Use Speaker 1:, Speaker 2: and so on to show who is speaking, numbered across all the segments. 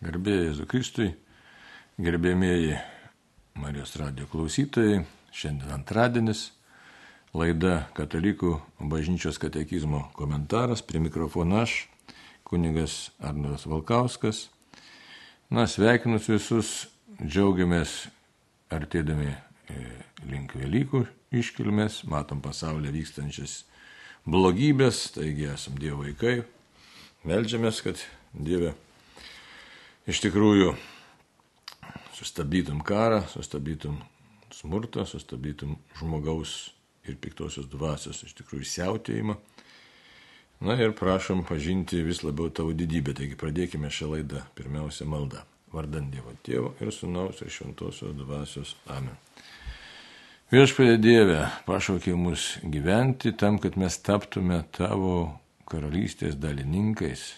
Speaker 1: Garbėjai Jėzu Kristui, gerbėmėjai Marijos radio klausytojai, šiandien antradienis, laida Katalikų bažnyčios katekizmo komentaras, prie mikrofono aš, kunigas Arnas Valkauskas. Na, sveikinus visus, džiaugiamės artėdami e, link Velykų iškilmės, matom pasaulyje vykstančias blogybės, taigi esam Dievo vaikai, melžiamės, kad Dieve iš tikrųjų sustabdytum karą, sustabdytum smurtą, sustabdytum žmogaus ir piktosios dvasios iš tikrųjų siautėjimą. Na ir prašom pažinti vis labiau tavo didybę. Taigi pradėkime šią laidą. Pirmiausia malda. Vardant Dievo Tėvo ir Sūnaus ir Šventosios dvasios. Amen. Viešpadė Dieve, pašaukė mus gyventi tam, kad mes taptume tavo karalystės dalininkais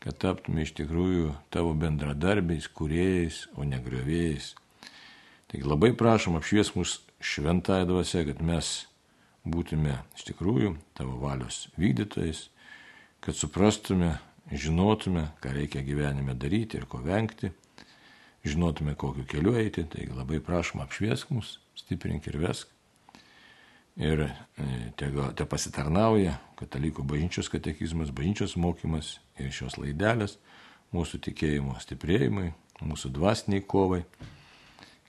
Speaker 1: kad taptume iš tikrųjų tavo bendradarbiais, kuriejais, o ne griovėjais. Taigi labai prašom apšvies mus šventąją dvasę, kad mes būtume iš tikrųjų tavo valios vykdytojais, kad suprastume, žinotume, ką reikia gyvenime daryti ir ko vengti, žinotume, kokiu keliu eiti. Taigi labai prašom apšviesk mus, stiprink ir vesk ir e, te, te pasitarnauja katalikų bažnyčios katekizmas, bažnyčios mokymas ir šios laidelės mūsų tikėjimo stiprėjimui, mūsų dvasiniai kovai,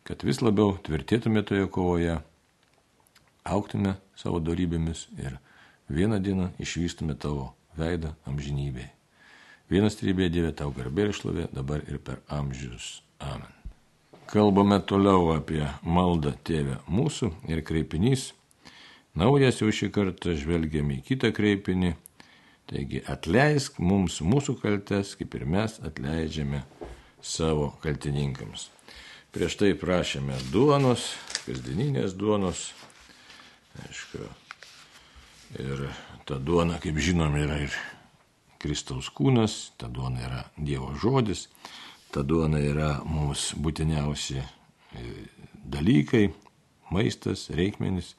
Speaker 1: kad vis labiau tvirtėtume toje kovoje, auktume savo darybėmis ir vieną dieną išvystume tavo veidą amžinybėje. Vienas trybė Dieve tau garbė ir šlovė dabar ir per amžius. Amen. Kalbame toliau apie maldą Tėvę mūsų ir kreipinys Naujas jau šį kartą žvelgiame į kitą kreipinį. Taigi atleisk mums mūsų kaltes, kaip ir mes atleidžiame savo kaltininkams. Prieš tai prašėme duonos, kasdieninės duonos. Aišku, ir ta duona, kaip žinom, yra ir Kristaus kūnas, ta duona yra Dievo žodis, ta duona yra mums būtiniausi e, dalykai, maistas, reikmenis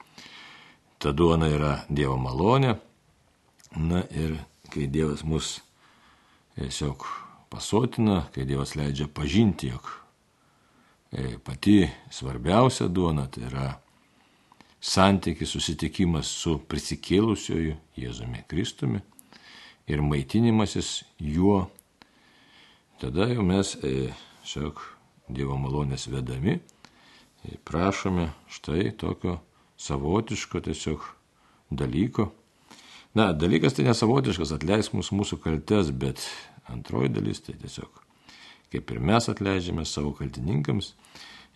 Speaker 1: ta duona yra Dievo malonė. Na ir kai Dievas mus tiesiog pasotina, kai Dievas leidžia pažinti, jog e, pati svarbiausia duona tai yra santykis, susitikimas su prisikėlusioju Jėzumi Kristumi ir maitinimasis juo, tada jau mes e, tiesiog Dievo malonės vedami e, prašome štai tokio savotiško tiesiog dalyko. Na, dalykas tai nesavotiškas, atleisk mūsų, mūsų kaltes, bet antroji dalis tai tiesiog, kaip ir mes atleidžiame savo kaltininkams,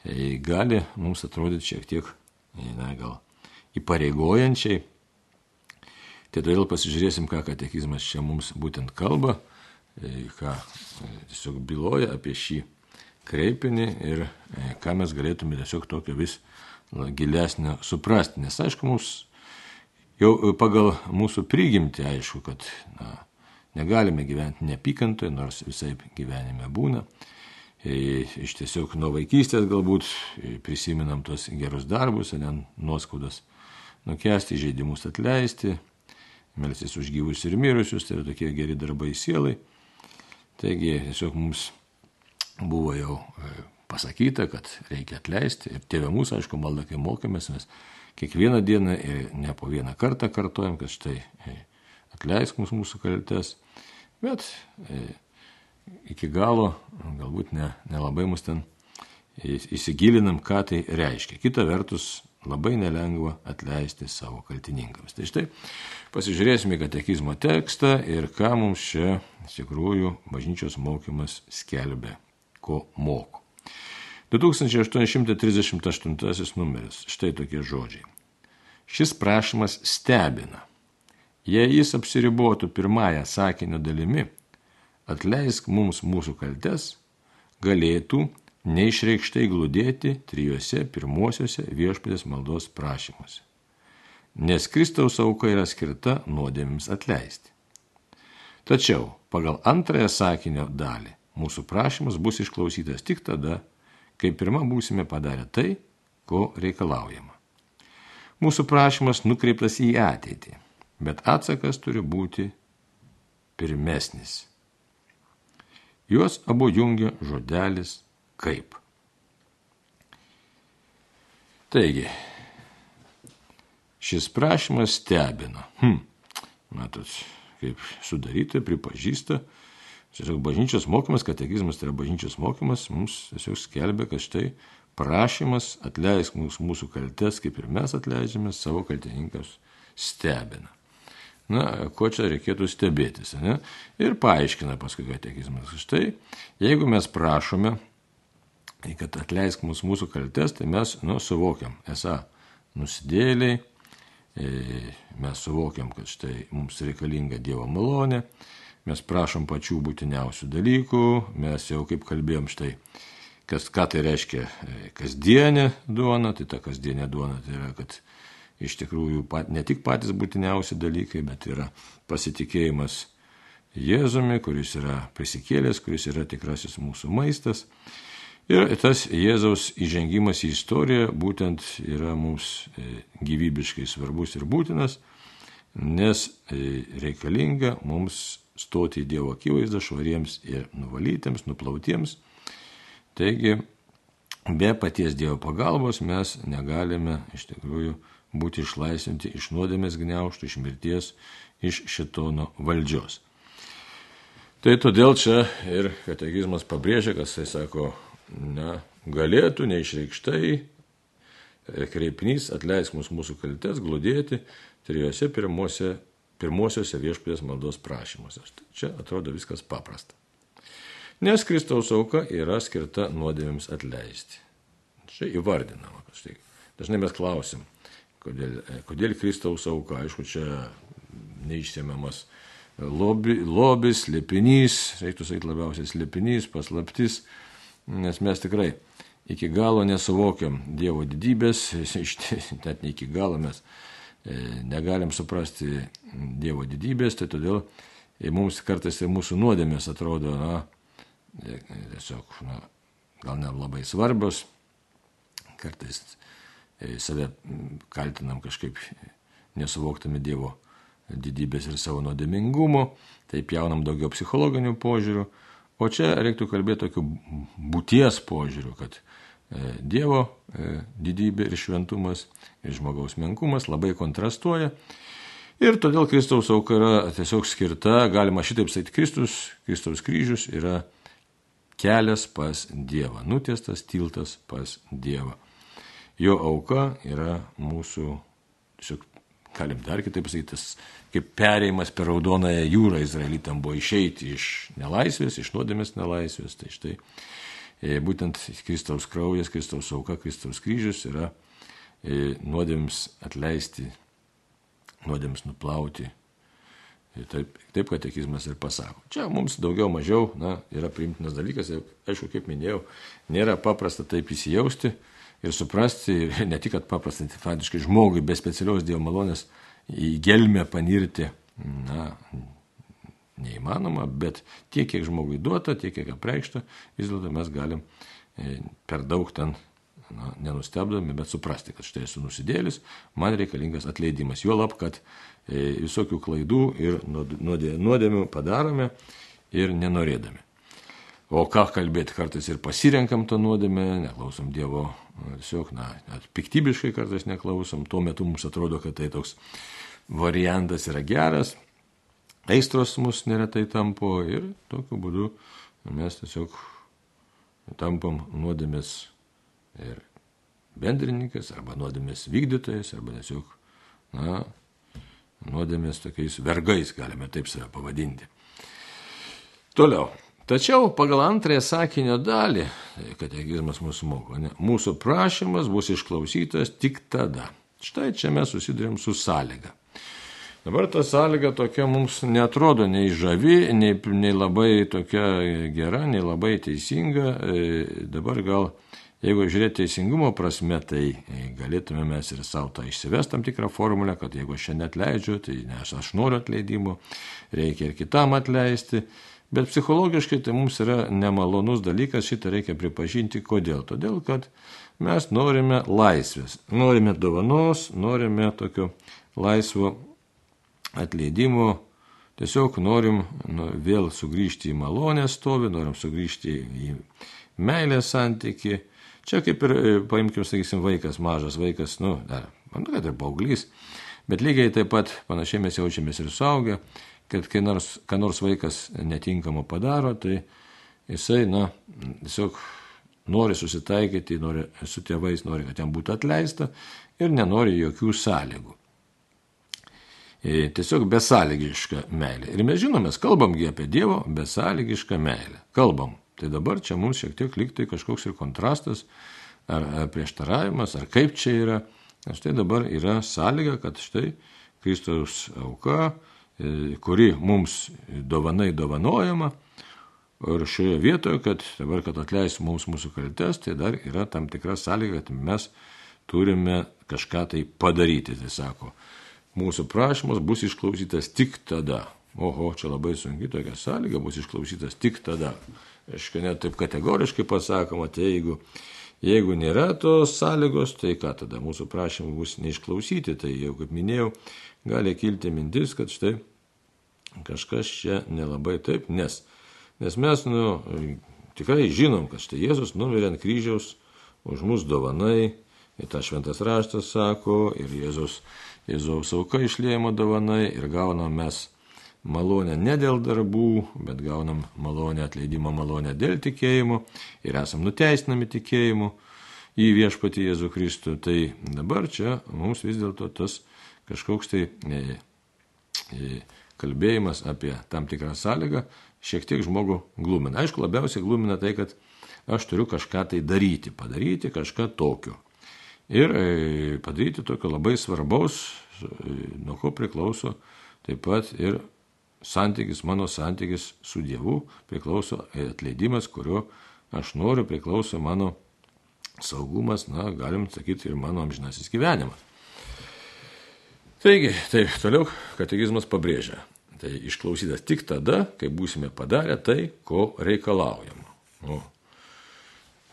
Speaker 1: e, gali mums atrodyti šiek tiek, e, na, gal įpareigojančiai. Tai todėl pasižiūrėsim, ką katekizmas čia mums būtent kalba, e, ką tiesiog byloja apie šį kreipinį ir ką mes galėtume tiesiog tokio vis gilesnio suprasti. Nes aišku, mums jau pagal mūsų prigimtį aišku, kad na, negalime gyventi neapykantoje, nors visai gyvenime būna. E, iš tiesiog nuo vaikystės galbūt prisiminam tos gerus darbus, ne nuoskaudas nukesti, žaidimus atleisti, melsis už gyvus ir mirusius, tai yra tokie geri darbai sielai. Taigi tiesiog mums buvo jau e, pasakyta, kad reikia atleisti. Ir tėvė mūsų, aišku, malda, kai mokėmės, mes kiekvieną dieną ne po vieną kartą kartuojam, kad štai e, atleisk mūsų, mūsų kaltes. Bet e, iki galo galbūt ne, nelabai mus ten įsigilinam, ką tai reiškia. Kita vertus, labai nelengva atleisti savo kaltininkams. Tai štai pasižiūrėsime katekizmo tekstą ir ką mums čia iš tikrųjų bažnyčios mokymas skelbia, ko moko. 2838 numeris. Štai tokie žodžiai. Šis prašymas stebina. Jei jis apsiribotų pirmąją sakinio dalimi, atleisk mums mūsų kaltes, galėtų neišreikštai glūdėti trijuose pirmuosiuose viešpatės maldos prašymuose. Nes Kristaus auka yra skirta nuodėmims atleisti. Tačiau pagal antrąją sakinio dalį mūsų prašymas bus išklausytas tik tada, kai pirmą būsime padarę tai, ko reikalaujama. Mūsų prašymas nukreiptas į ateitį, bet atsakas turi būti pirmesnis. Juos abu jungia žodelis kaip. Taigi, šis prašymas stebina. Hm, matot, kaip sudaryta, pripažįsta. Tiesiog bažnyčios mokymas, katekizmas tai yra bažnyčios mokymas, mums tiesiog skelbia, kad štai prašymas atleisk mums mūsų kaltes, kaip ir mes atleidžiame savo kaltininkams, stebina. Na, ko čia reikėtų stebėtis, ne? Ir paaiškina paskui katekizmas. Štai, jeigu mes prašome, kad atleisk mums mūsų kaltes, tai mes, nu, suvokiam, esą nusidėliai, e, mes suvokiam, kad štai mums reikalinga Dievo malonė, mes prašom pačių būtiniausių dalykų, mes jau kaip kalbėjom štai, kas, ką tai reiškia e, kasdienė duona, tai ta kasdienė duona tai yra, kad iš tikrųjų pat, ne tik patys būtiniausi dalykai, bet yra pasitikėjimas Jėzumi, kuris yra prisikėlęs, kuris yra tikrasis mūsų maistas. Ir tas Jėzaus įžengimas į istoriją būtent yra mums e, gyvybiškai svarbus ir būtinas, nes e, reikalinga mums stoti į Dievo akivaizdą švariems ir nuvalytiems, nuplautiems. Taigi, be paties Dievo pagalbos mes negalime iš tikrųjų būti išlaisvinti iš nuodėmės gniauštų, iš mirties, iš šitono valdžios. Tai todėl čia ir katekizmas pabrėžia, kas jis sako, na, galėtų neišreikštai kreipnys atleisk mums mūsų kaltes glūdėti trijose pirmose, pirmosiose viešpės maldos prašymuose. Čia atrodo viskas paprasta. Nes Kristaus auka yra skirta nuodėmėms atleisti. Čia įvardinama. Štai. Dažnai mes klausim, Kodėl, kodėl Kristaus auka, aišku, čia neišsiemiamas lobi, lobis, slėpinys, reiktų sakyti labiausiai slėpinys, paslaptis, nes mes tikrai iki galo nesuvokiam Dievo didybės, net ne iki galo mes negalim suprasti Dievo didybės, tai todėl mums kartais ir mūsų nuodėmės atrodo, na, e, tiesiog, na, gal ne labai svarbios, kartais E, save kaltinam kažkaip nesuvoktami Dievo didybės ir savo nuodėmingumo, taip jaunam daugiau psichologinių požiūrių, o čia reiktų kalbėti tokiu būties požiūriu, kad e, Dievo e, didybė ir šventumas ir žmogaus menkumas labai kontrastuoja. Ir todėl Kristaus auka yra tiesiog skirta, galima šitaip sakyti, Kristus, Kristaus kryžius yra kelias pas Dievą, nutiestas tiltas pas Dievą. Jo auka yra mūsų, tiesiog galim dar kitaip pasakyti, kaip perėjimas per raudonąją jūrą Izraelitam buvo išeiti iš nelaisvės, iš nuodėmės nelaisvės. Tai štai e, būtent Kristaus kraujas, Kristaus auka, Kristaus kryžius yra e, nuodėms atleisti, nuodėms nuplauti. E, taip, taip katekizmas ir pasako. Čia mums daugiau mažiau na, yra priimtinas dalykas, aišku, kaip minėjau, nėra paprasta taip įsijausti ir suprasti, ir ne tik, kad paprastai, faktiškai žmogui be specialios Dievo malonės į gelmę panirti, na, neįmanoma, bet tiek, kiek žmogui duota, tiek, kiek apreikšta, vis dėlto mes galim e, per daug ten na, nenustebdami, bet suprasti, kad štai esu nusidėlis, man reikalingas atleidimas. Juolab, kad e, visokių klaidų ir nuodėmių padarome ir nenorėdami. O ką kalbėti, kartais ir pasirenkam tą nuodėmę, neklausom Dievo, tiesiog, na, net piktybiškai kartais neklausom, tuo metu mums atrodo, kad tai toks variantas yra geras, aistros mus neretai tampo ir tokiu būdu mes tiesiog tampam nuodėmės ir bendrininkas, arba nuodėmės vykdytojas, arba tiesiog, na, nuodėmės tokiais vergais, galime taip save pavadinti. Toliau. Tačiau pagal antrąją sakinio dalį, tai katekizmas mūsų moko, ne, mūsų prašymas bus išklausytas tik tada. Štai čia mes susidurėm su sąlyga. Dabar ta sąlyga tokia mums netrodo nei žavi, nei, nei labai tokia gera, nei labai teisinga. E, dabar gal, jeigu žiūrėti teisingumo prasme, tai galėtume mes ir savo tą išsivest tam tikrą formulę, kad jeigu aš šiandien atleidžiu, tai nes aš noriu atleidimo, reikia ir kitam atleisti. Bet psichologiškai tai mums yra nemalonus dalykas, šitą reikia pripažinti. Kodėl? Todėl, kad mes norime laisvės, norime dovanos, norime tokio laisvo atleidimo, tiesiog norim nu, vėl sugrįžti į malonę stovį, norim sugrįžti į meilės santyki. Čia kaip ir, e, paimkim, sakysim, vaikas, mažas vaikas, nu, dar, man kad ir paauglys, bet lygiai taip pat panašiai mes jaučiamės ir suaugę, kad kai nors, kai nors vaikas netinkamo padaro, tai jisai, na, tiesiog nori susitaikyti, nori su tėvais, nori, kad jam būtų atleista ir nenori jokių sąlygų. E, tiesiog besąlygiška meilė. Ir mes žinom, mes kalbamgi apie Dievo besąlygišką meilę. Kalbam. Tai dabar čia mums šiek tiek liktai kažkoks ir kontrastas, ar, ar prieštaravimas, ar kaip čia yra. Nes štai dabar yra sąlyga, kad štai Kristaus auka, e, kuri mums dovanai dovanojama, Ir šioje vietoje, kad dabar, kad atleis mums mūsų kaltes, tai dar yra tam tikra sąlyga, kad mes turime kažką tai padaryti. Tai sako, mūsų prašymas bus išklausytas tik tada. Oho, čia labai sunki tokia sąlyga, bus išklausytas tik tada. Aišku, net taip kategoriškai pasakoma, tai jeigu, jeigu nėra tos sąlygos, tai ką tada mūsų prašymai bus neišklausyti. Tai jau, kaip minėjau, gali kilti mintis, kad štai kažkas čia nelabai taip, nes Nes mes nu, tikrai žinom, kad štai Jėzus numirė ant kryžiaus už mus dovanai, ir tą šventas raštas sako, ir Jėzus, Jėzaus auka išlėjimo dovanai, ir gaunam mes malonę ne dėl darbų, bet gaunam malonę atleidimo malonę dėl tikėjimo ir esam nuteisinami tikėjimu į viešpatį Jėzų Kristų. Tai dabar čia mums vis dėlto tas kažkoks tai e, e, kalbėjimas apie tam tikrą sąlygą šiek tiek žmogų glumina. Aišku, labiausiai glumina tai, kad aš turiu kažką tai daryti, padaryti kažką tokio. Ir e, padaryti tokio labai svarbaus, e, nuo ko priklauso taip pat ir santykis, mano santykis su Dievu, priklauso atleidimas, kurio aš noriu, priklauso mano saugumas, na, galim sakyti, ir mano amžinasis gyvenimas. Taigi, taip, toliau katekizmas pabrėžia. Tai išklausytas tik tada, kai būsime padarę tai, ko reikalaujama. O,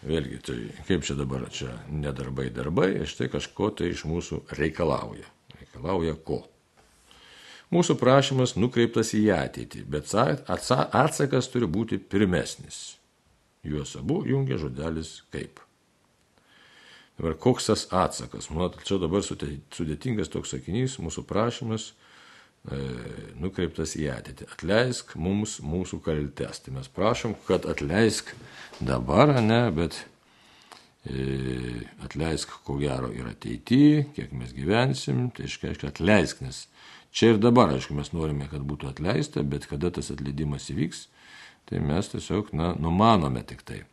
Speaker 1: vėlgi, tai kaip čia dabar, čia nedarbai darbai, štai kažko tai iš mūsų reikalauja. Reikalauja ko? Mūsų prašymas nukreiptas į ateitį, bet atsakas turi būti pirmesnis. Juos abu jungia žodelis kaip. Dabar koks tas atsakas? Manau, čia dabar sudėtingas toks sakinys, mūsų prašymas nukreiptas į ateitį. Atleisk mums mūsų kaltes. Tai mes prašom, kad atleisk dabar, ne, bet e, atleisk ko gero ir ateityje, kiek mes gyvensim, tai aiškiai atleisk, nes čia ir dabar, aišku, mes norime, kad būtų atleista, bet kada tas atleidimas įvyks, tai mes tiesiog, na, numanome tik tai.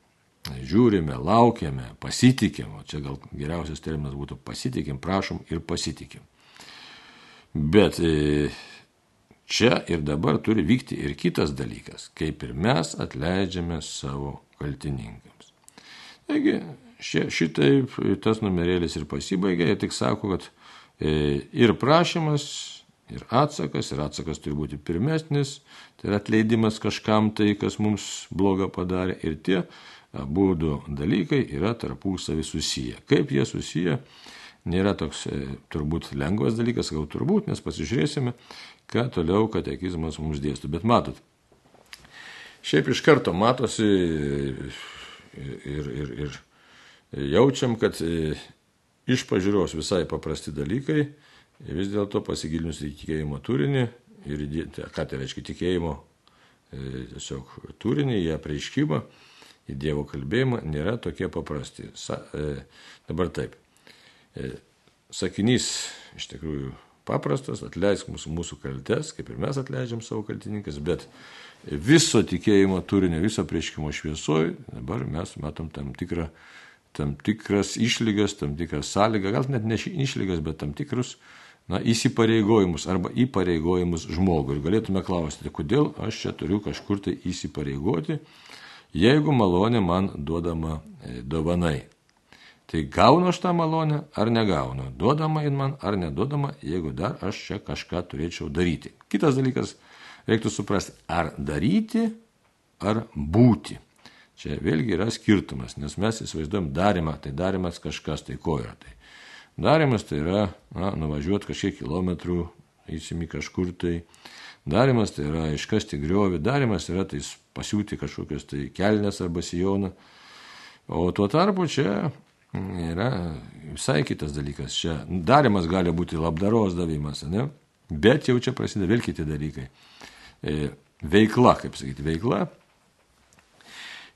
Speaker 1: Žiūrime, laukiame, pasitikim, o čia gal geriausias terminas būtų pasitikim, prašom ir pasitikim. Bet e, čia ir dabar turi vykti ir kitas dalykas, kaip ir mes atleidžiame savo kaltininkams. Taigi, šitaip tas numerėlis ir pasibaigė, jie tik sako, kad e, ir prašymas, ir atsakas, ir atsakas turi būti pirmesnis, tai yra atleidimas kažkam tai, kas mums blogą padarė, ir tie abu dalykai yra tarpusavį susiję. Kaip jie susiję? Nėra toks e, turbūt lengvas dalykas, gal turbūt, nes pasižiūrėsime, ką toliau katekizmas mums dėstų. Bet matot, šiaip iš karto matosi ir, ir, ir jaučiam, kad e, iš pažiūros visai paprasti dalykai, vis dėlto pasigilinus į tikėjimo turinį ir ką tai reiškia tikėjimo e, tiesiog turinį, į apreiškimą, į Dievo kalbėjimą, nėra tokie paprasti. Sa, e, dabar taip. E, sakinys iš tikrųjų paprastas, atleisk mūsų, mūsų kaltes, kaip ir mes atleidžiam savo kaltininkas, bet viso tikėjimo turinio, viso prieškimo šviesoje dabar mes matom tam, tikrą, tam tikras išlygas, tam tikrą sąlygą, gal net ne išlygas, bet tam tikrus na, įsipareigojimus arba įpareigojimus žmogui. Ir galėtume klausti, tai kodėl aš čia turiu kažkur tai įsipareigoti, jeigu malonė man duodama e, dovanai. Tai gaunu aš tą malonę ar negaunu, duodama in man ar neduodama, jeigu dar aš čia kažką turėčiau daryti. Kitas dalykas, reiktų suprasti, ar daryti, ar būti. Čia vėlgi yra skirtumas, nes mes įsivaizduojam darimą, tai darimas kažkas, tai ko yra tai. Darimas tai yra na, nuvažiuoti kažkiek kilometrų, įsimi kažkur tai, Darimas tai yra iškasti griovį, darimas yra tai pasiūti kažkokius tai kelnes arba sijoną. O tuo tarpu čia yra visai kitas dalykas. Čia darimas gali būti labdaros davimas, ne? bet jau čia prasideda vėl kiti dalykai. E, veikla, kaip sakyti, veikla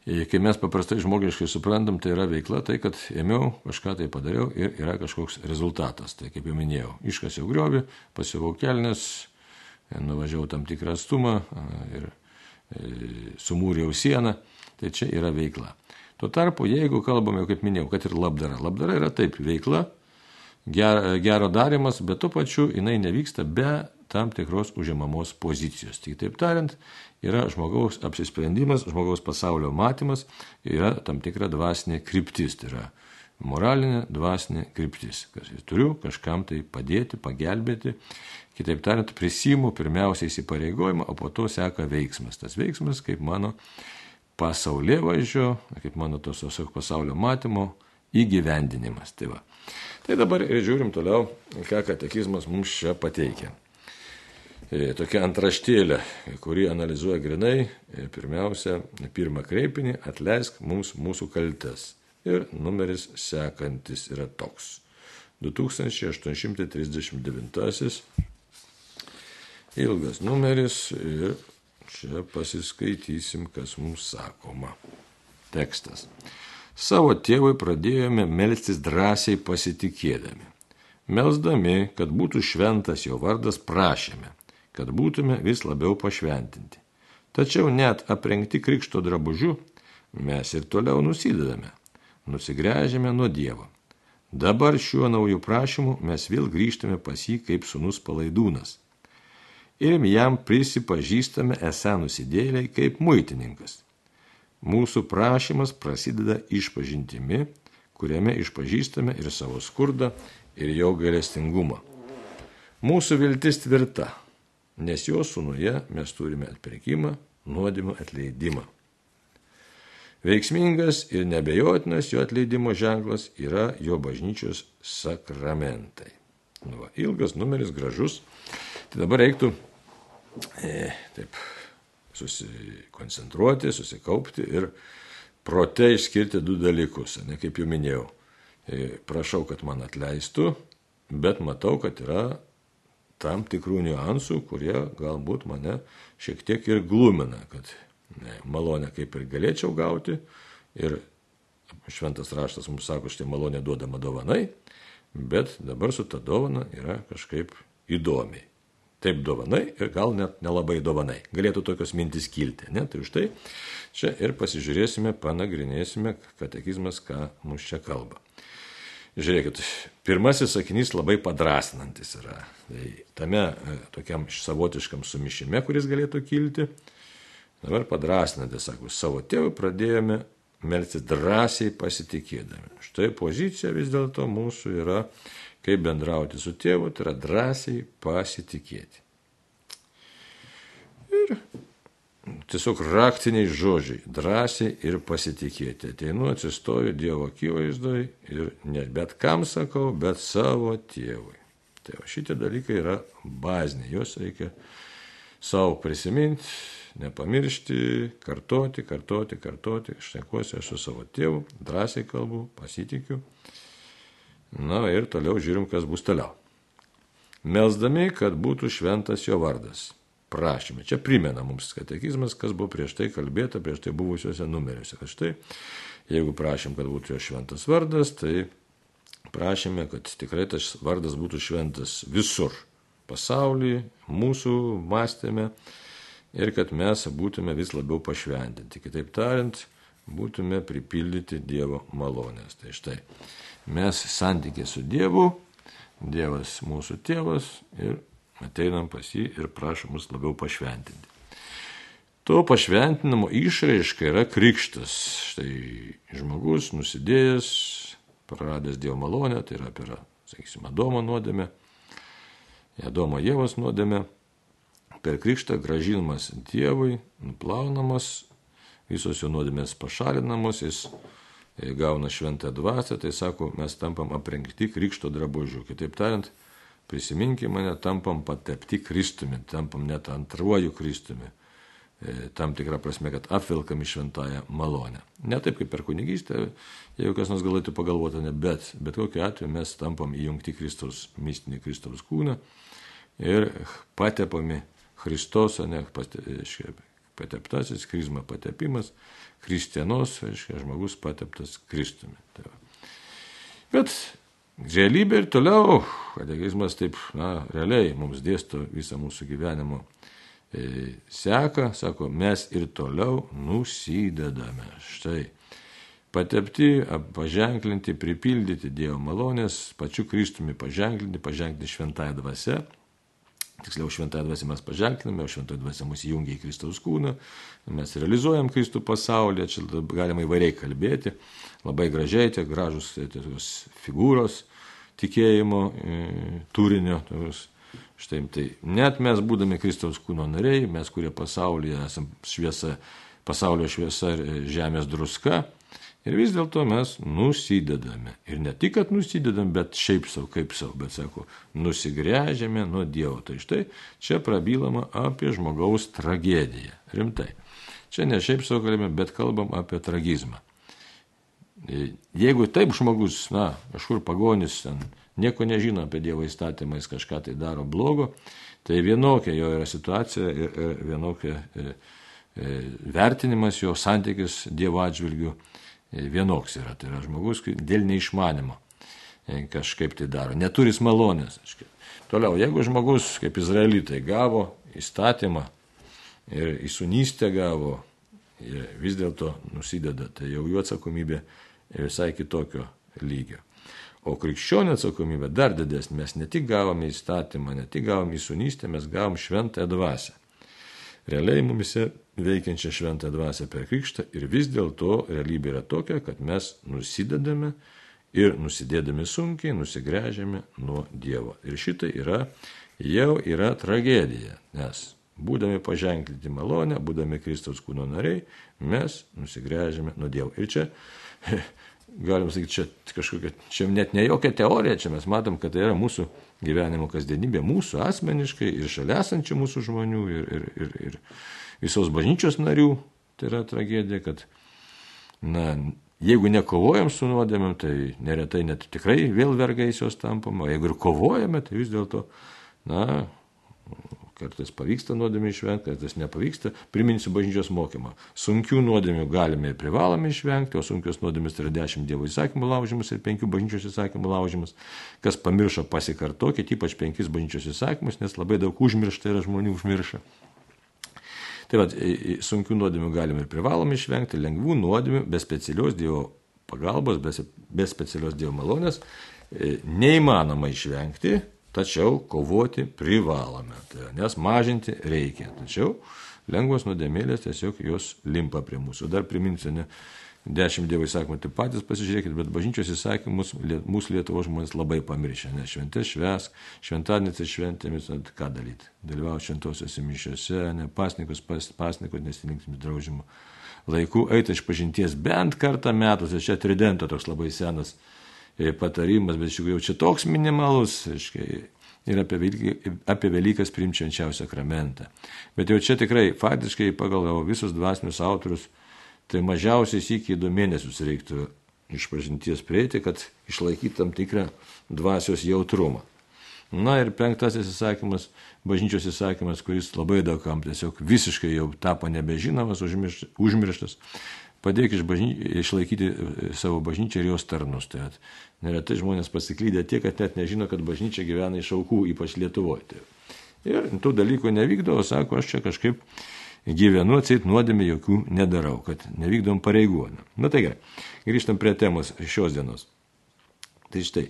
Speaker 1: Kai mes paprastai žmogiškai suprantam, tai yra veikla, tai kad ėmiau, kažką tai padariau ir yra kažkoks rezultatas. Tai kaip jau minėjau, iškasiau griovį, pasiuvau kelnes, nuvažiavau tam tikrą atstumą ir e, sumūriau sieną, tai čia yra veikla. Tuo tarpu, jeigu kalbame, kaip minėjau, kad ir labdara. Labdara yra taip veikla, gero darimas, bet tuo pačiu jinai nevyksta be tam tikros užimamos pozicijos. Tik taip tariant, yra žmogaus apsisprendimas, žmogaus pasaulio matymas, yra tam tikra dvasinė kryptis, tai yra moralinė dvasinė kryptis. Turiu kažkam tai padėti, pagelbėti, kitaip tariant, prisimu pirmiausia įsipareigojimą, o po to seka veiksmas. Tas veiksmas kaip mano pasaulio važiuo, kaip mano tos pasaulio matymo įgyvendinimas. Tai, va. tai dabar ir žiūrim toliau, ką katekizmas mums čia pateikia. E, tokia antraštėlė, kuri analizuoja grinai, e, pirmiausia, pirmą kreipinį, atleisk mums mūsų kaltes. Ir numeris sekantis yra toks. 2839. Ilgas numeris ir čia pasiskaitysim, kas mums sakoma. Tekstas. Savo tėvui pradėjome melstis drąsiai pasitikėdami. Melsdami, kad būtų šventas jo vardas, prašėme kad būtume vis labiau pašventinti. Tačiau net aprengti krikšto drabužiu mes ir toliau nusidedame, nusigręžiame nuo Dievo. Dabar šiuo naujų prašymu mes vėl grįžtame pas jį kaip sunus palaidūnas. Ir jam prisipažįstame esą nusidėliai kaip muitininkas. Mūsų prašymas prasideda išpažintimi, kuriame išpažįstame ir savo skurdą, ir jo galestingumą. Mūsų viltis tvirta, nes jo sūnuje mes turime atpirkimą, nuodimą atleidimą. Veiksmingas ir nebejotinas jo atleidimo ženklas yra jo bažnyčios sakramentai. Nu, va, ilgas numeris, gražus. Tai dabar reiktų taip susikoncentruoti, susikaupti ir prote išskirti du dalykus. Ne, kaip jau minėjau, e, prašau, kad man atleistų, bet matau, kad yra tam tikrų niuansų, kurie galbūt mane šiek tiek ir glumina, kad ne, malonę kaip ir galėčiau gauti ir šventas raštas mums sako, štai malonė duodama dovanai, bet dabar su ta dovana yra kažkaip įdomiai. Taip dovanai ir gal net nelabai dovanai. Galėtų tokios mintis kilti. Ne? Tai už tai čia ir pasižiūrėsime, panagrinėsime katekizmas, ką mums čia kalba. Žiūrėkit, pirmasis sakinys labai padrasinantis yra. Tai tame e, tokiam savotiškam sumišime, kuris galėtų kilti, dabar padrasinantis, sako, savo tėvų pradėjome melsti drąsiai pasitikėdami. Štai pozicija vis dėlto mūsų yra, kaip bendrauti su tėvu, tai yra drąsiai pasitikėti. Ir tiesiog raktiniai žodžiai - drąsiai ir pasitikėti. Ateinu, atsistoju Dievo akivaizdoj ir ne bet kam sakau, bet savo tėvui. Tai va, šitie dalykai yra baziniai, juos reikia savo prisiminti, nepamiršti, kartoti, kartoti, kartoti. Šnekuosi aš su savo tėvu, drąsiai kalbu, pasitikiu. Na ir toliau žiūrim, kas bus toliau. Melsdami, kad būtų šventas jo vardas prašymai. Čia primena mums katekizmas, kas buvo prieš tai kalbėta, prieš tai buvusiuose numeriuose. Kad štai, jeigu prašym, kad būtų jo šventas vardas, tai prašėme, kad tikrai tas vardas būtų šventas visur pasaulyje, mūsų mąstėme ir kad mes būtume vis labiau pašventinti. Kitaip tariant, būtume pripildyti Dievo malonės. Tai štai, mes santykė su Dievu, Dievas mūsų tėvas ir ateinam pas jį ir prašom mus labiau pašventinti. To pašventinamo išraiška yra krikštas. Štai žmogus nusidėjęs, praradęs Dievo malonę, tai yra apie, sakysime, Adomo nuodėmę, Adomo Jėvos nuodėmę, per krikštą gražinamas Dievui, nuplaunamas, visos jo nuodėmės pašalinamos, jis gauna šventą dvasę, tai sako, mes tampam aprengti krikšto drabužių. Kitaip tariant, prisiminkime mane, tampam patepti Kristumi, tampam net antruoju Kristumi. E, tam tikrą prasme, kad apvilkam į šventąją malonę. Ne taip kaip per kunigystę, jeigu kas nors galėtų pagalvoti, ne, bet, bet kokiu atveju mes tampam įjungti Kristaus, mistinį Kristaus kūną ir patepami Kristos, ne pateptasis, krizma patepimas, kristienos, reiškia, žmogus pateptas Kristumi. Tai va. bet realybė ir toliau, katekizmas taip, na, realiai mums dėsto visą mūsų gyvenimo e, seka, sako, mes ir toliau nusidedame. Štai. Patepti, paženklinti, pripildyti Dievo malonės, pačiu Kristumi paženklinti, paženklinti šventąją dvasę, Tiksliau, šventąją dvasę mes paženkliname, o šventąją dvasę mus įjungia į Kristaus kūną, mes realizuojam Kristų pasaulyje, čia galima įvairiai kalbėti, labai gražiai, tie gražus tos figūros tikėjimo e, turinio. Tos, štai, tai net mes būdami Kristaus kūno nariai, mes, kurie pasaulyje esame šviesa, pasaulio šviesa ir žemės druska, Ir vis dėlto mes nusidedame. Ir ne tik, kad nusidedam, bet šiaip savo, kaip savo, bet sako, nusigrėžiame nuo Dievo. Tai štai čia prabylama apie žmogaus tragediją. Rimtai. Čia ne šiaip savo kalbame, bet kalbam apie tragizmą. Jeigu taip žmogus, na, kažkur pagonis, ten, nieko nežino apie Dievo įstatymą, jis kažką tai daro blogo, tai vienokia jo yra situacija ir, ir vienokia e, e, vertinimas jo santykis Dievo atžvilgiu vienoks yra. Tai yra žmogus dėl neišmanimo e, kažkaip tai daro, neturis malonės. Toliau, jeigu žmogus kaip izraelitai gavo įstatymą ir įsunystę gavo ir vis dėlto nusideda, tai jau jų atsakomybė visai kitokio lygio. O krikščionio atsakomybė dar didesnė. Mes ne tik gavome įstatymą, ne tik gavome įsunystę, mes gavom šventąją dvasę realiai mumise veikiančią šventą dvasę per krikštą ir vis dėlto realybė yra tokia, kad mes nusidedame ir nusidėdami sunkiai nusigręžiame nuo Dievo. Ir šitai yra, jau yra tragedija, nes būdami paženklinti malonę, būdami Kristaus kūno nariai, mes nusigręžiame nuo Dievo. Ir čia galim sakyti, čia kažkokia, čia net ne jokia teorija, čia mes matom, kad tai yra mūsų gyvenimo kasdienybė, mūsų asmeniškai ir šalia esančių mūsų žmonių ir, ir, ir, ir visos bažnyčios narių. Tai yra tragedija, kad, na, jeigu nekovojam su nuodėmėm, tai neretai net tikrai vėl vergais jos tampam, o jeigu ir kovojame, tai vis dėlto, na, Kartais pavyksta nuodėmė išvengti, kartais nepavyksta. Priminsiu bažnyčios mokymą. Sunkių nuodėmių galime ir privalome išvengti, o sunkios nuodėmės tai yra dešimt Dievo įsakymų laužimas ir penkių bažnyčios įsakymų laužimas. Kas pamiršo, pasikartokit, ypač penkis bažnyčios įsakymus, nes labai daug užmiršta yra žmonių užmiršę. Tai vad, sunkių nuodėmių galime ir privalome išvengti, lengvų nuodėmių be specialios Dievo pagalbos, be, be specialios Dievo malonės neįmanoma išvengti, tačiau kovoti privalome, tai, nes mažinti reikia. Tačiau lengvos nuodėmėlės tiesiog jos limpa prie mūsų. Dar priminsiu, ne, dešimt Dievo įsakymų, tai patys pasižiūrėkit, bet bažnyčios įsakymus mūsų Lietuvos žmonės labai pamiršę, nes šventės švesk, šventadienis ir šventėmis, ką daryti? Dalyvauti šventosiuose mišiuose, ne pasnikus, pas, pasnikus nesilinksim draužimo laikų, eiti iš pažinties bent kartą metuose, čia tridento toks labai senas E, patarimas, bet iš tikrųjų čia toks minimalus, aiškiai, ir apie, Velykas, apie Velykas primčiančiausią sakramentą. Bet jau čia tikrai, faktiškai, pagal visus dvasinius autorius, tai mažiausiai iki du mėnesius reiktų išpažinties prieiti, kad išlaikytų tam tikrą dvasios jautrumą. Na ir penktasis įsakymas, bažnyčios įsakymas, kuris labai daugam tiesiog visiškai jau tapo nebežinomas, užmirštas, padėk iš bažny... išlaikyti e, savo bažnyčią ir jos tarnus. Tai neretai žmonės pasiklydė tiek, kad net nežino, kad bažnyčia gyvena iš aukų, ypač Lietuvoje. Tai. Ir tų dalykų nevykdo, o sako, aš čia kažkaip gyvenu, atsit nuodėmė jokių nedarau, kad nevykdom pareigų. Na tai gerai, grįžtam prie temos šios dienos. Tai štai,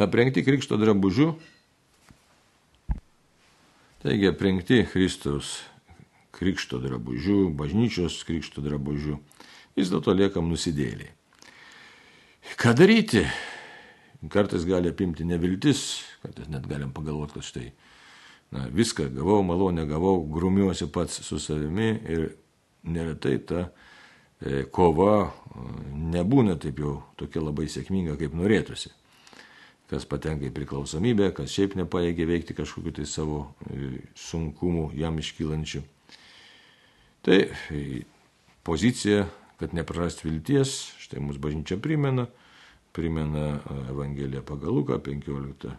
Speaker 1: aprengti krikšto drabužių, taigi aprengti Kristaus krikšto drabužių, bažnyčios krikšto drabužių, vis dėlto liekam nusidėliai. Ką daryti? Kartais gali apimti neviltis, kartais net galim pagalvoti, kad štai na, viską gavau, malonę gavau, grumiuosi pats su savimi ir neretai ta e, kova e, nebūna taip jau tokia labai sėkminga, kaip norėtųsi. kas patenka į priklausomybę, kas šiaip nepaėgė veikti kažkokiu tai savo e, sunkumų jam iškylančių. Tai e, pozicija, kad neprarast vilties, štai mūsų bažnyčia primena, primena e, Evangeliją pagal Luką 15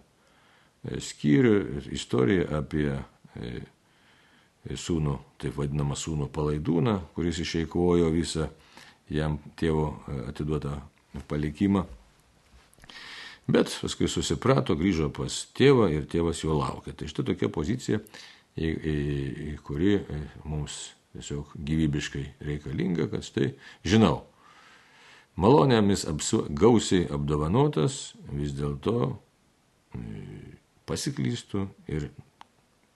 Speaker 1: skyrių ir istoriją apie sūnų, taip vadinamą sūnų palaidūną, kuris išeikvojo visą jam tėvo atiduotą palikimą Bet paskui susiprato, grįžo pas tėvą ir tėvas jo laukia. Tai štai tokia pozicija, į, į, į kuri e, mums tiesiog gyvybiškai reikalinga, kad štai žinau, malonėmis apsu, gausiai apdovanotas, vis dėlto e, pasiklystų ir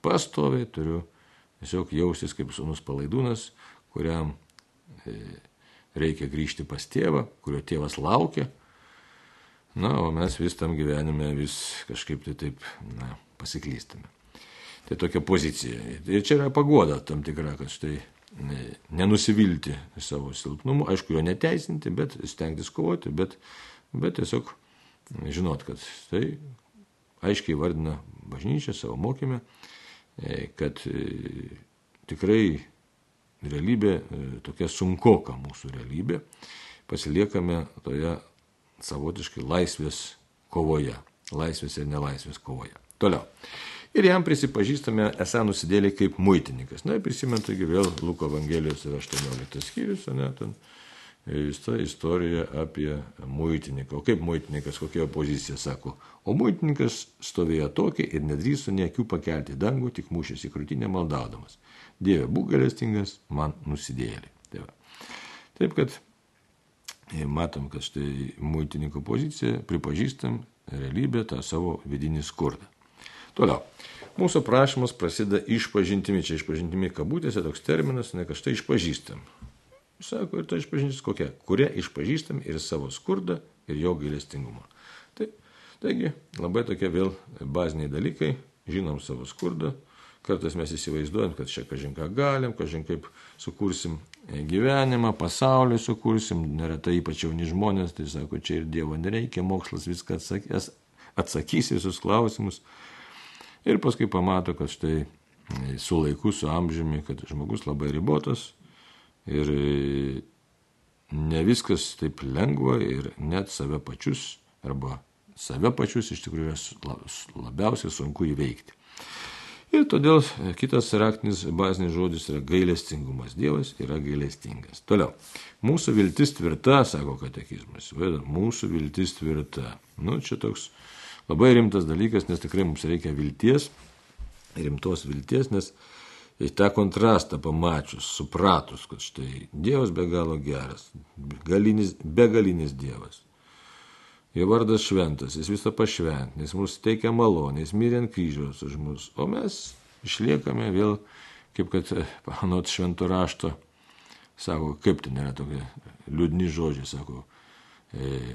Speaker 1: pastoviai turiu tiesiog jaustis kaip sunus palaidūnas, kuriam e, reikia grįžti pas tėvą, kurio tėvas laukia Na, o mes vis tam gyvenime vis kažkaip tai taip, na, pasiklystame. Tai tokia pozicija. Ir čia yra pagoda tam tikra, kad štai nenusivilti savo silpnumu, aišku, jo neteisinti, bet stengtis kovoti, bet, bet tiesiog žinot, kad tai aiškiai vardina bažnyčia savo mokymę, e, kad e, tikrai realybė e, tokia sunkoka mūsų realybė, pasiliekame toje savotiškai laisvės kovoje. Laisvės ir nelaisvės kovoje. Toliau. Ir jam prisipažįstame esą nusidėlį kaip muitininkas. Na, prisimint, taigi vėl Luko Evangelijos yra 18 skyrius, ne ten visa istorija apie muitininką. O kaip muitininkas, kokia pozicija sako. O muitininkas stovėjo tokį ir nedrįso niekių pakelti dangų, tik mušėsi krūtinę maldaudamas. Dieve, būk galestingas, man nusidėlį. Tai. Taip kad matom, kad štai muitininko pozicija, pripažįstam realybę, tą savo vidinį skurdą. Toliau. Mūsų prašymas prasideda išpažintimi, čia išpažintimi kabutėse toks terminas, ne kad štai išpažįstam. Sako, ir ta išpažintis kokia? Kuria išpažįstam ir savo skurdą, ir jo gailestingumą. Tai, taigi, labai tokie vėl baziniai dalykai, žinom savo skurdą, Kartais mes įsivaizduojam, kad čia kažin ką galim, kažin kaip sukursim gyvenimą, pasaulį sukursim, neretai ypač jauni žmonės, tai sako, čia ir Dievo nereikia, mokslas viską atsakys, atsakys visus klausimus. Ir paskui pamato, kad štai su laiku, su amžiumi, kad žmogus labai ribotas ir ne viskas taip lengva ir net save pačius arba save pačius iš tikrųjų labiausiai sunku įveikti. Ir todėl kitas raktinis bazinis žodis yra gailestingumas. Dievas yra gailestingas. Toliau. Mūsų viltis tvirta, sako katekizmas. Mūsų viltis tvirta. Nu, čia toks labai rimtas dalykas, nes tikrai mums reikia vilties, rimtos vilties, nes į tą kontrastą pamačius, supratus, kad štai Dievas be galo geras, galinis, begalinis Dievas. Jo vardas šventas, jis visą pašvent, nes mūsų teikia malonę, jis mirė ant kryžiaus už mus, o mes išliekame vėl, kaip kad, panot švento rašto, sako, kaip tai nėra tokie liūdni žodžiai, sako, e,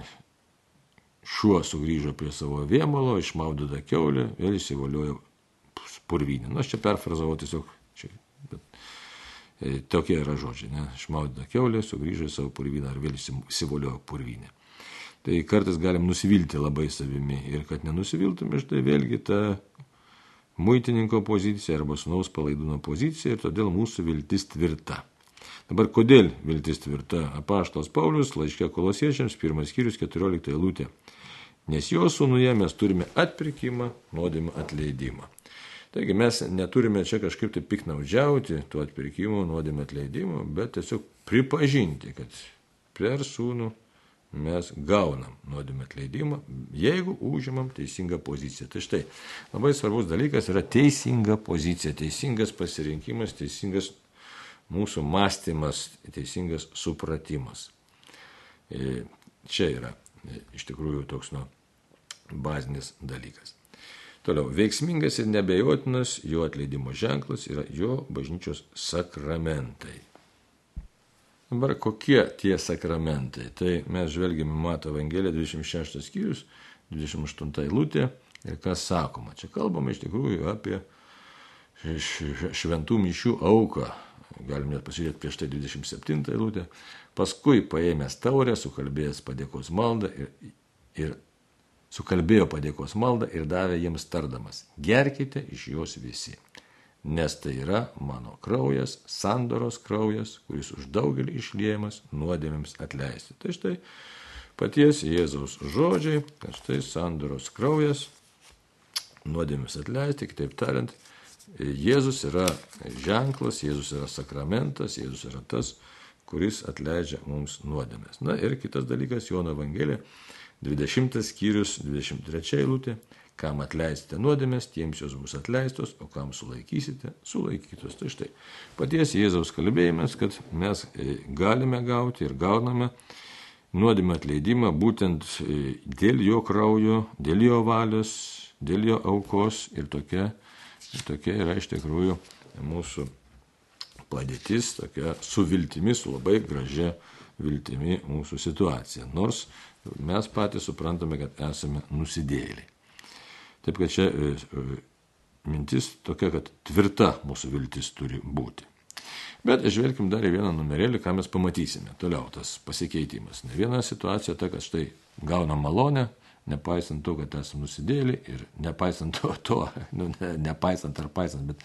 Speaker 1: šuo sugrįžo prie savo vėmalo, išmaudyta keulė, vėl įsivoliojo purvinį. Na, aš čia perfrazavau tiesiog, čia, bet e, tokie yra žodžiai, ne, išmaudyta keulė, sugrįžo į savo purviną ar vėl įsivoliojo purvinį tai kartais galim nusivilti labai savimi. Ir kad nenusiviltume, štai vėlgi ta muitininko pozicija arba sunaus palaidūno pozicija ir todėl mūsų viltis tvirta. Dabar kodėl viltis tvirta? Apaštos Paulius laiškė kolosiečiams, pirmas skyrius, 14 eilutė. Nes jo sūnuje mes turime atpirkimą, nuodėmę atleidimą. Taigi mes neturime čia kažkaip tai piknaudžiauti tuo atpirkimu, nuodėmę atleidimu, bet tiesiog pripažinti, kad per sūnų mes gaunam nuodėmę atleidimą, jeigu užimam teisingą poziciją. Tai štai labai svarbus dalykas yra teisinga pozicija, teisingas pasirinkimas, teisingas mūsų mąstymas, teisingas supratimas. E, čia yra e, iš tikrųjų toks nu, bazinis dalykas. Toliau, veiksmingas ir nebejotinas jo atleidimo ženklas yra jo bažnyčios sakramentai. Dabar kokie tie sakramentai? Tai mes žvelgime Mato Evangeliją 26 skyrius, 28 eilutė ir kas sakoma. Čia kalbama iš tikrųjų apie šventų mišių auką. Galim net pasižiūrėti prieš tai 27 eilutę. Paskui paėmęs taurę, sukalbėjęs padėkos maldą ir, ir sukalbėjo padėkos maldą ir davė jiems tardamas, gerkite iš jos visi, nes tai yra mano kraujas, sandoros kraujas, kuris už daugelį išliejamas nuodėmėms atleisti. Tai štai paties Jėzaus žodžiai, kad štai sandoros kraujas, nuodėmėms atleisti, kitaip tariant, Jėzus yra ženklas, Jėzus yra sakramentas, Jėzus yra tas, kuris atleidžia mums nuodėmės. Na ir kitas dalykas, Jono Evangelija 20 skyrius 23 eilutė, kam atleisite nuodėmės, tiems jos bus atleistos, o kam sulaikysite, sulaikytos. Tai štai paties Jėzaus kalbėjimas, kad mes e, galime gauti ir gauname nuodėmę atleidimą būtent e, dėl jo kraujo, dėl jo valios, dėl jo aukos ir tokia, tokia yra iš tikrųjų mūsų padėtis, tokia su viltimi, su labai gražia viltimi mūsų situacija. Nors mes patys suprantame, kad esame nusidėliai. Taip kad čia e, e, mintis tokia, kad tvirta mūsų viltis turi būti. Bet žvelgim dar į vieną numerėlį, ką mes pamatysime. Toliau tas pasikeitimas. Ne viena situacija ta, kad štai gaunam malonę, nepaisant to, kad esame nusidėlį ir nepaisant to, to nu, ne, nepaisant ar paisant, bet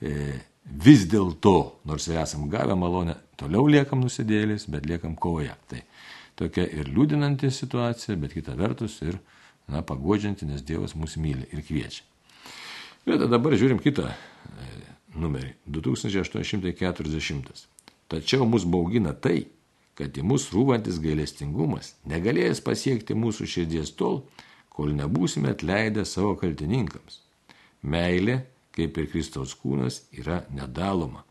Speaker 1: e, vis dėlto, nors ir esam gavę malonę, toliau liekam nusidėlis, bet liekam kovoje. Tai tokia ir liūdinanti situacija, bet kita vertus ir na, pagodžianti, nes Dievas mus myli ir kviečia. Bet dabar žiūrim kitą e, numerį - 2840. Tačiau mus baugina tai, kad į mus rūvantis gailestingumas negalėjęs pasiekti mūsų širdies tol, kol nebūsime atleidę savo kaltininkams. Meilė, kaip ir Kristaus kūnas, yra nedaloma.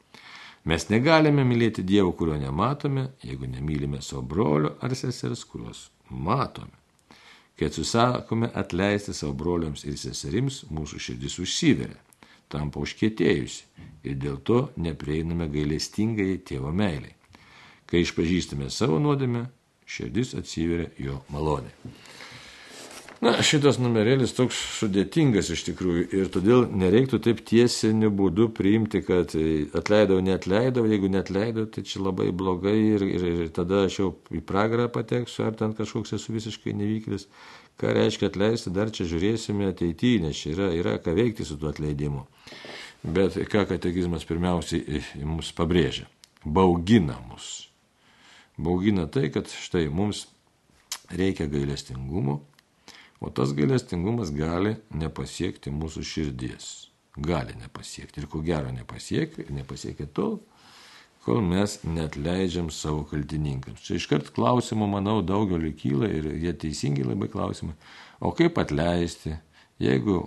Speaker 1: Mes negalime mylėti Dievo, kurio nematome, jeigu nemylime savo brolio ar sesers, kuriuos matome. Kai atsisakome atleisti savo broliams ir seserims, mūsų širdis užsiveria, tampa užkėtėjusi ir dėl to neprieiname gailestingai tėvo meiliai. Kai išpažįstame savo nuodėmę, širdis atsiveria jo malonė. Na, šitas numerėlis toks sudėtingas iš tikrųjų ir todėl nereiktų taip tiesiniu būdu priimti, kad atleidau, netleidau, jeigu netleidau, tai čia labai blogai ir, ir, ir tada aš jau į pragarą pateksiu, ar ten kažkoks esu visiškai nevykėlis. Ką reiškia atleisti, dar čia žiūrėsime ateityje, nes čia yra, yra ką veikti su tuo atleidimu. Bet ką katekizmas pirmiausiai mums pabrėžia? Baugina mus. Baugina tai, kad štai mums reikia gailestingumo O tas gailestingumas gali nepasiekti mūsų širdies. Gali nepasiekti. Ir ko gero nepasiekia, nepasiekia tol, kol mes net leidžiam savo kaltininkams. Čia iškart klausimų, manau, daugeliu kyla ir jie teisingai labai klausimai. O kaip atleisti, jeigu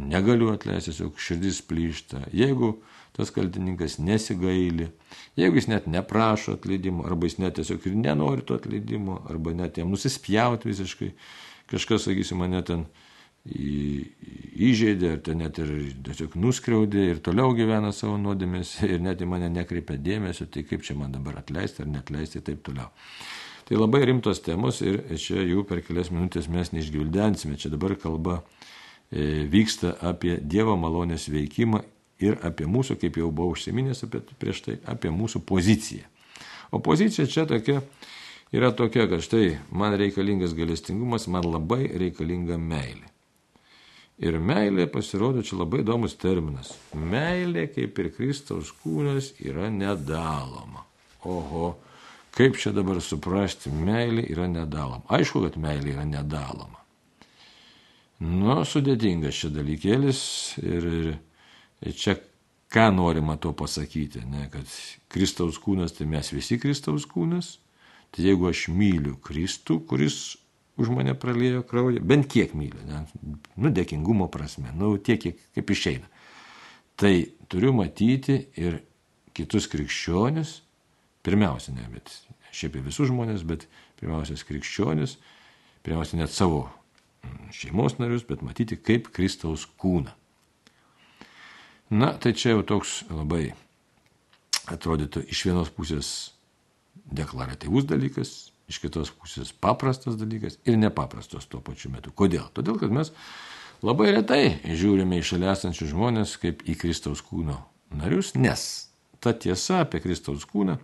Speaker 1: negaliu atleisti, tiesiog širdis plyšta, jeigu tas kaltininkas nesigaili, jeigu jis net neprašo atleidimo, arba jis net tiesiog ir nenori to atleidimo, arba net jam nusispjauti visiškai kažkas, sakysim, mane ten įžeidė, ar ten net ir tiesiog nuskriaudė ir toliau gyvena savo nuodėmės ir net į mane nekreipia dėmesio, tai kaip čia man dabar atleisti ar netleisti ir taip toliau. Tai labai rimtos temos ir čia jų per kelias minutės mes neišgvildensime. Čia dabar kalba e, vyksta apie Dievo malonės veikimą ir apie mūsų, kaip jau buvau užsiminęs apie, prieš tai, apie mūsų poziciją. O pozicija čia tokia yra tokia, kad štai man reikalingas galestingumas, man labai reikalinga meilė. Ir meilė pasirodo čia labai įdomus terminas. Meilė, kaip ir Kristaus kūnas, yra nedaloma. Oho, kaip čia dabar suprasti, meilė yra nedaloma. Aišku, kad meilė yra nedaloma. Nu, sudėtingas čia dalykėlis ir, ir, čia ką norima to pasakyti, ne, kad Kristaus kūnas, tai mes visi Kristaus kūnas, Tai jeigu aš myliu Kristų, kuris už mane pralėjo kraują, bent kiek myliu, ne, nu, dėkingumo prasme, nu, tiek, kiek kaip išeina, tai turiu matyti ir kitus krikščionis, pirmiausia, ne, bet šiaip ir visus žmonės, bet pirmiausia, krikščionis, pirmiausia, net savo mm, šeimos narius, bet matyti kaip Kristaus kūną. Na, tai čia jau toks labai atrodytų iš vienos pusės deklaratyvus dalykas, iš kitos pusės paprastas dalykas ir nepaprastas tuo pačiu metu. Kodėl? Todėl, kad mes labai retai žiūrime į šalia esančius žmonės kaip į Kristaus kūno narius, nes ta tiesa apie Kristaus kūną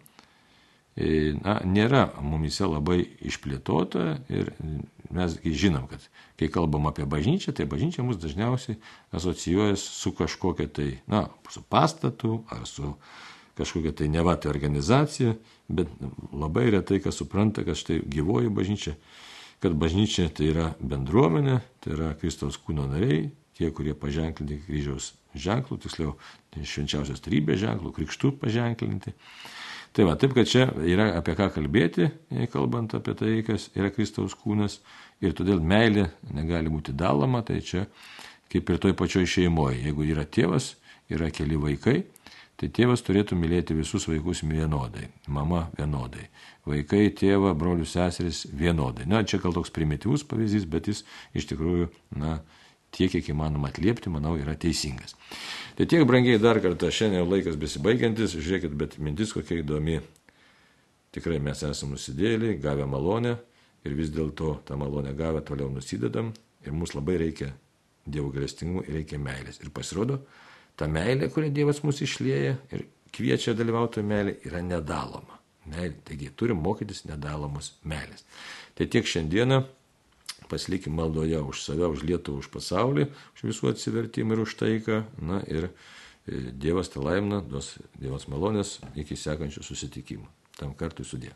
Speaker 1: e, na, nėra mumise labai išplėtota ir mes žinom, kad kai kalbam apie bažnyčią, tai bažnyčia mus dažniausiai asocijuojas su kažkokia tai, na, su pastatu ar su kažkokia tai nevatė organizacija, bet labai retai kas supranta, kad štai gyvoji bažnyčia, kad bažnyčia tai yra bendruomenė, tai yra Kristaus kūno nariai, tie, kurie paženklinti kryžiaus ženklų, tiksliau švenčiausios trybės ženklų, krikštų paženklinti. Tai va, taip, kad čia yra apie ką kalbėti, kalbant apie tai, kas yra Kristaus kūnas, ir todėl meilė negali būti daloma, tai čia kaip ir toj pačioj šeimoje. Jeigu yra tėvas, yra keli vaikai, tai tėvas turėtų mylėti visus vaikus vienodai, mama vienodai, vaikai, tėvą, brolius, seseris vienodai. Na, čia gal toks primityvus pavyzdys, bet jis iš tikrųjų, na, tiek, kiek įmanoma atliepti, manau, yra teisingas. Tai tiek, brangiai, dar kartą, šiandien laikas besibaigiantis, žiūrėkit, bet mintis kokia įdomi. Tikrai mes esame nusidėliai, gavę malonę ir vis dėlto tą malonę gavę toliau nusidedam ir mums labai reikia Dievo galestingumų ir reikia meilės. Ir pasirodo, ta meilė, kurią Dievas mus išlėja ir kviečia dalyvauti meilė, yra nedaloma. Meilė. Taigi turim mokytis nedalomos meilės. Tai tiek šiandieną pasilikim maldoje už save, už Lietuvą, už pasaulį, už visų atsivertimą ir už taiką. Na ir e, Dievas te laimina, duos Dievas malonės iki sekančių susitikimų. Tam kartui sudė.